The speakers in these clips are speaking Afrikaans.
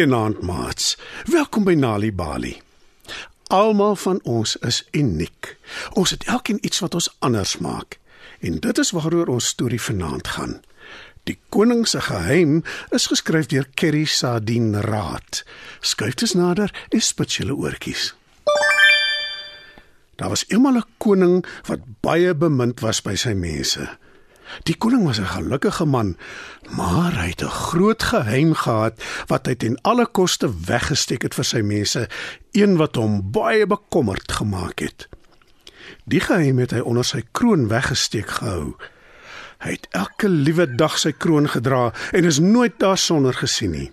Goeienaand maats. Welkom by Nali Bali. Almal van ons is uniek. Ons het elkeen iets wat ons anders maak. En dit is waaroor ons storie vanaand gaan. Die koning se geheim is geskryf deur Kerry Sardine Raad. Skuif dit nader en spit julle oortjies. Daar was eendag 'n koning wat baie bemind was by sy mense. Die koning was 'n gelukkige man, maar hy het 'n groot geheim gehad wat hy ten alle koste weggesteek het vir sy mense, een wat hom baie bekommerd gemaak het. Die geheim het hy onder sy kroon weggesteek gehou. Hy het elke liewe dag sy kroon gedra en is nooit daarsonder gesien nie.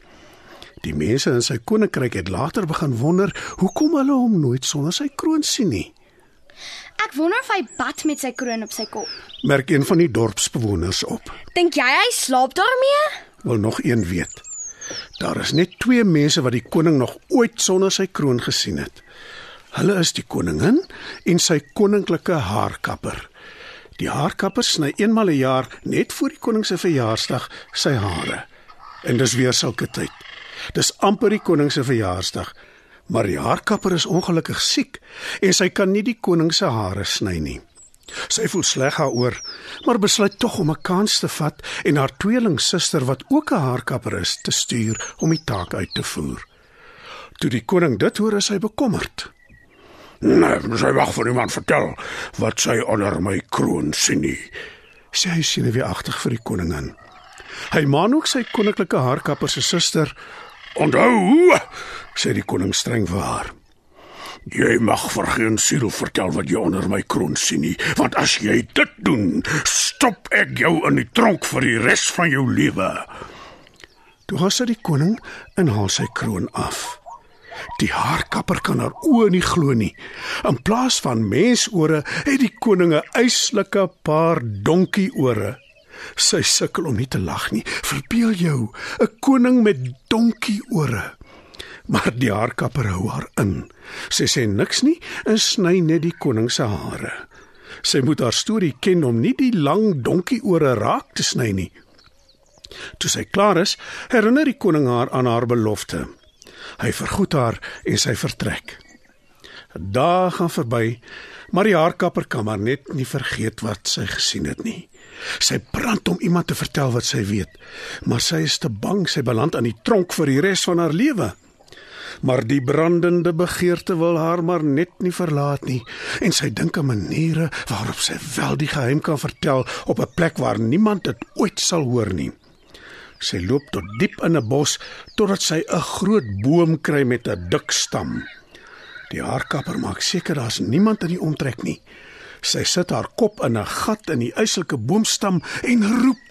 Die mense in sy koninkryk het later begin wonder hoekom hulle hom nooit sonder sy kroon sien nie. Ek wonder of hy bad met sy kroon op sy kop. Merk een van die dorpsbewoners op. Dink jy hy slaap daarmee? Wil nog een weet. Daar is net twee mense wat die koning nog ooit sonder sy kroon gesien het. Hulle is die koningin en sy koninklike haarkapper. Die haarkapper sny eenmal 'n jaar net voor die koning se verjaarsdag sy hare. En dis weer sulke tyd. Dis amper die koning se verjaarsdag, maar die haarkapper is ongelukkig siek en sy kan nie die koning se hare sny nie. Sy voel sleg daaroor, maar besluit tog om 'n kans te vat en haar tweelingsuster wat ook 'n haarkapper is, te stuur om die taak uit te voer. Toe die koning dit hoor, is hy bekommerd. Nee, sy wag vir iemand vertel wat sy onder my kroon sien nie. Sê hy weer agter vir die koningin. Hy maan ook sy koninklike haarkapper se suster. Onthou, sê die koning streng vir haar. Jy mag vir geen siel vertel wat jy onder my kroon sien nie, want as jy dit doen, stop ek jou in die tronk vir die res van jou lewe. Toe gaan sy die koning en haal sy kroon af. Die haarkapper kan haar oë nie glo nie. In plaas van mensore het die koning 'n eislike paar donkieore. Sy sukkel om nie te lag nie. Verbeel jou, 'n koning met donkieore. Maar die haarkapper hou haar in. Sy sê niks nie en sny net die koning se hare. Sy moet haar storie ken om nie die lang donkieore raak te sny nie. Toe sy klaar is, herinner die koning haar aan haar belofte. Hy vergoed haar en sy vertrek. Dae gaan verby, maar die haarkapper kan maar net nie vergeet wat sy gesien het nie. Sy brand om iemand te vertel wat sy weet, maar sy is te bang sy beland aan die tronk vir die res van haar lewe. Maar die brandende begeerte wil haar maar net nie verlaat nie en sy dink aan maniere waarop sy wel die geheim kan vertel op 'n plek waar niemand dit ooit sal hoor nie. Sy loop tot diep in 'n bos totdat sy 'n groot boom kry met 'n dik stam. Die haarkapper maak seker daar's niemand in die omtrek nie. Sy sit haar kop in 'n gat in die eislike boomstam en roep: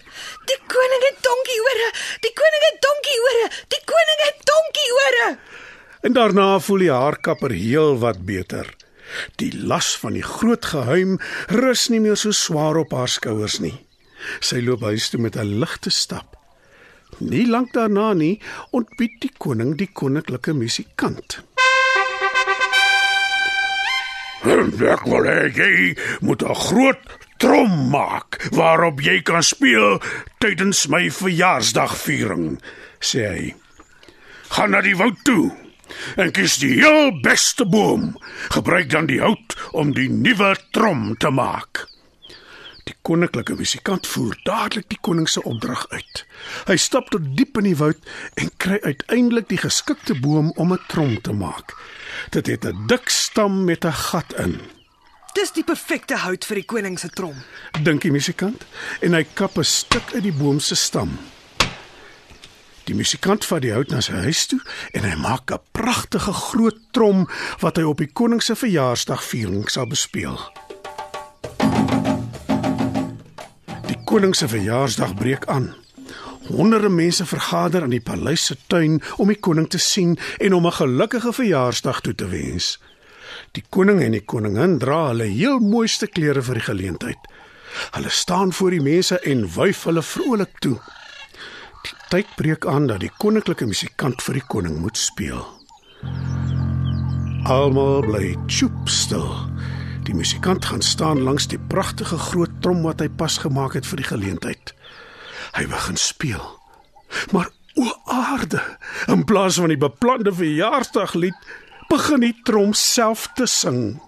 "Die koning het donkieore! Die koning het donkieore! Die koning het donkieore!" En daarna voel die haarkapper heel wat beter. Die las van die groot geheim rus nie meer so swaar op haar skouers nie. Sy loop huis toe met 'n ligte stap. Nie lank daarna nie ontbied die koning die koninklike musikant. Ek wil hê jy moet 'n groot trom maak waarop jy kan speel tydens my verjaarsdagviering, sê hy. Gaan na die woud toe en kies die heel beste boom. Gebruik dan die hout om die nuwe trom te maak. Die koninklike musikant voer dadelik die koning se opdrag uit. Hy stap tot diep in die woud en kry uiteindelik die geskikte boom om 'n trom te maak. Dit het 'n dik stam met 'n gat in. Dis die perfekte hout vir die koning se trom. Dink die musikant en hy kap 'n stuk uit die boom se stam. Die musikant vat die hout na sy huis toe en hy maak 'n pragtige groot trom wat hy op die koning se verjaarsdagviering sal bespeel. Koning se verjaarsdag breek aan. Honderde mense vergader in die paleis se tuin om die koning te sien en om 'n gelukkige verjaarsdag toe te wens. Die koning en die koningin dra hulle heel mooiste klere vir die geleentheid. Hulle staan voor die mense en wuif hulle vrolik toe. Die tyd breek aan dat die koninklike musikant vir die koning moet speel. Almal bly choop stil. Die musikant gaan staan langs die pragtige groot trom wat hy pas gemaak het vir die geleentheid. Hy begin speel. Maar O aarde, in plaas van die beplande verjaarsdaglied, begin die trom self te sing.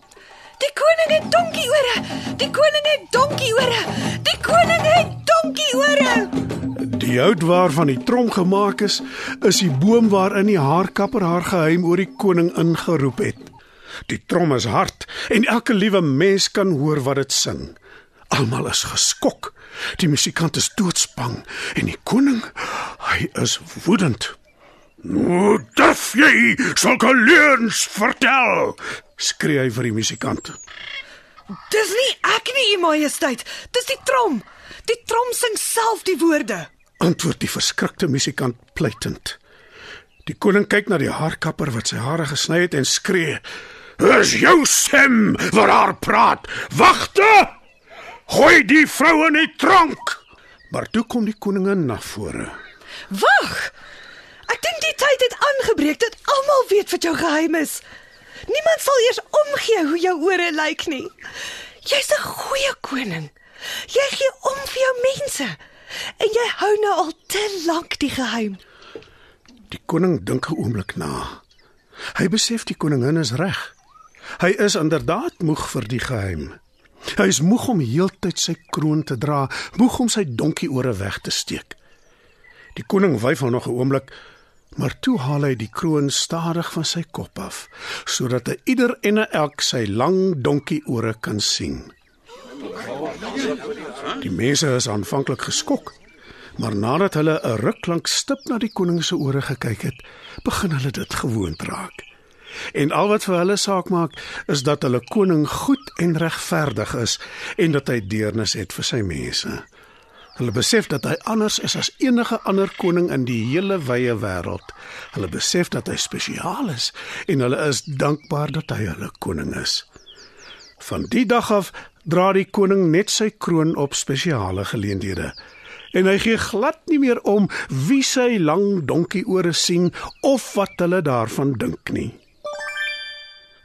Die koning het donkieore. Die koning het donkieore. Die koning het donkieore. Die hout waarvan die trom gemaak is, is die boom waarin die haarkapper haar geheim oor die koning ingeroep het. Die trom is hard en elke liewe mens kan hoor wat dit sing. Almal is geskok. Die musikant is doodsbang en die koning, hy is woedend. "Hoe durf jy sulke leuns vertel?" Skree hy vir die musikant. Dis nie ek nie, u majesteit. Dis die trom. Die trom sing self die woorde. Antwoord die verskrikte musikant pleitend. Die koning kyk na die haarkapper wat sy hare gesny het en skree: "Is jou stem wat haar praat? Wagte! Gooi die vrou in die tronk!" Maar toe kom die koningin na vore. Wag. Ek dink die tyd het aangebreek dat almal weet wat jou geheim is. Niemand sal eers omgee hoe jou ore lyk nie. Jy's 'n goeie koning. Jy gee om vir jou mense en jy hou nou al te lank die geheim. Die koning dink 'n oomblik na. Hy besef die koningin is reg. Hy is inderdaad moeg vir die geheim. Hy is moeg om heeltyd sy kroon te dra, moeg om sy donkieore weg te steek. Die koning wyf hom nog 'n oomblik, maar toe haal hy die kroon stadig van sy kop af, sodat hy ieder en elk sy lang donkieore kan sien. Die mense is aanvanklik geskok, maar nadat hulle 'n ruk lank stip na die koning se ore gekyk het, begin hulle dit gewoond raak. En al wat vir hulle saak maak, is dat hulle koning goed en regverdig is en dat hy deernis het vir sy mense. Hulle besef dat hy anders is as enige ander koning in die hele wye wêreld. Hulle besef dat hy spesiaal is en hulle is dankbaar dat hy hulle koning is. Van die dag af dra die koning net sy kroon op spesiale geleenthede. En hy gee glad nie meer om wie sy lang donkieore sien of wat hulle daarvan dink nie.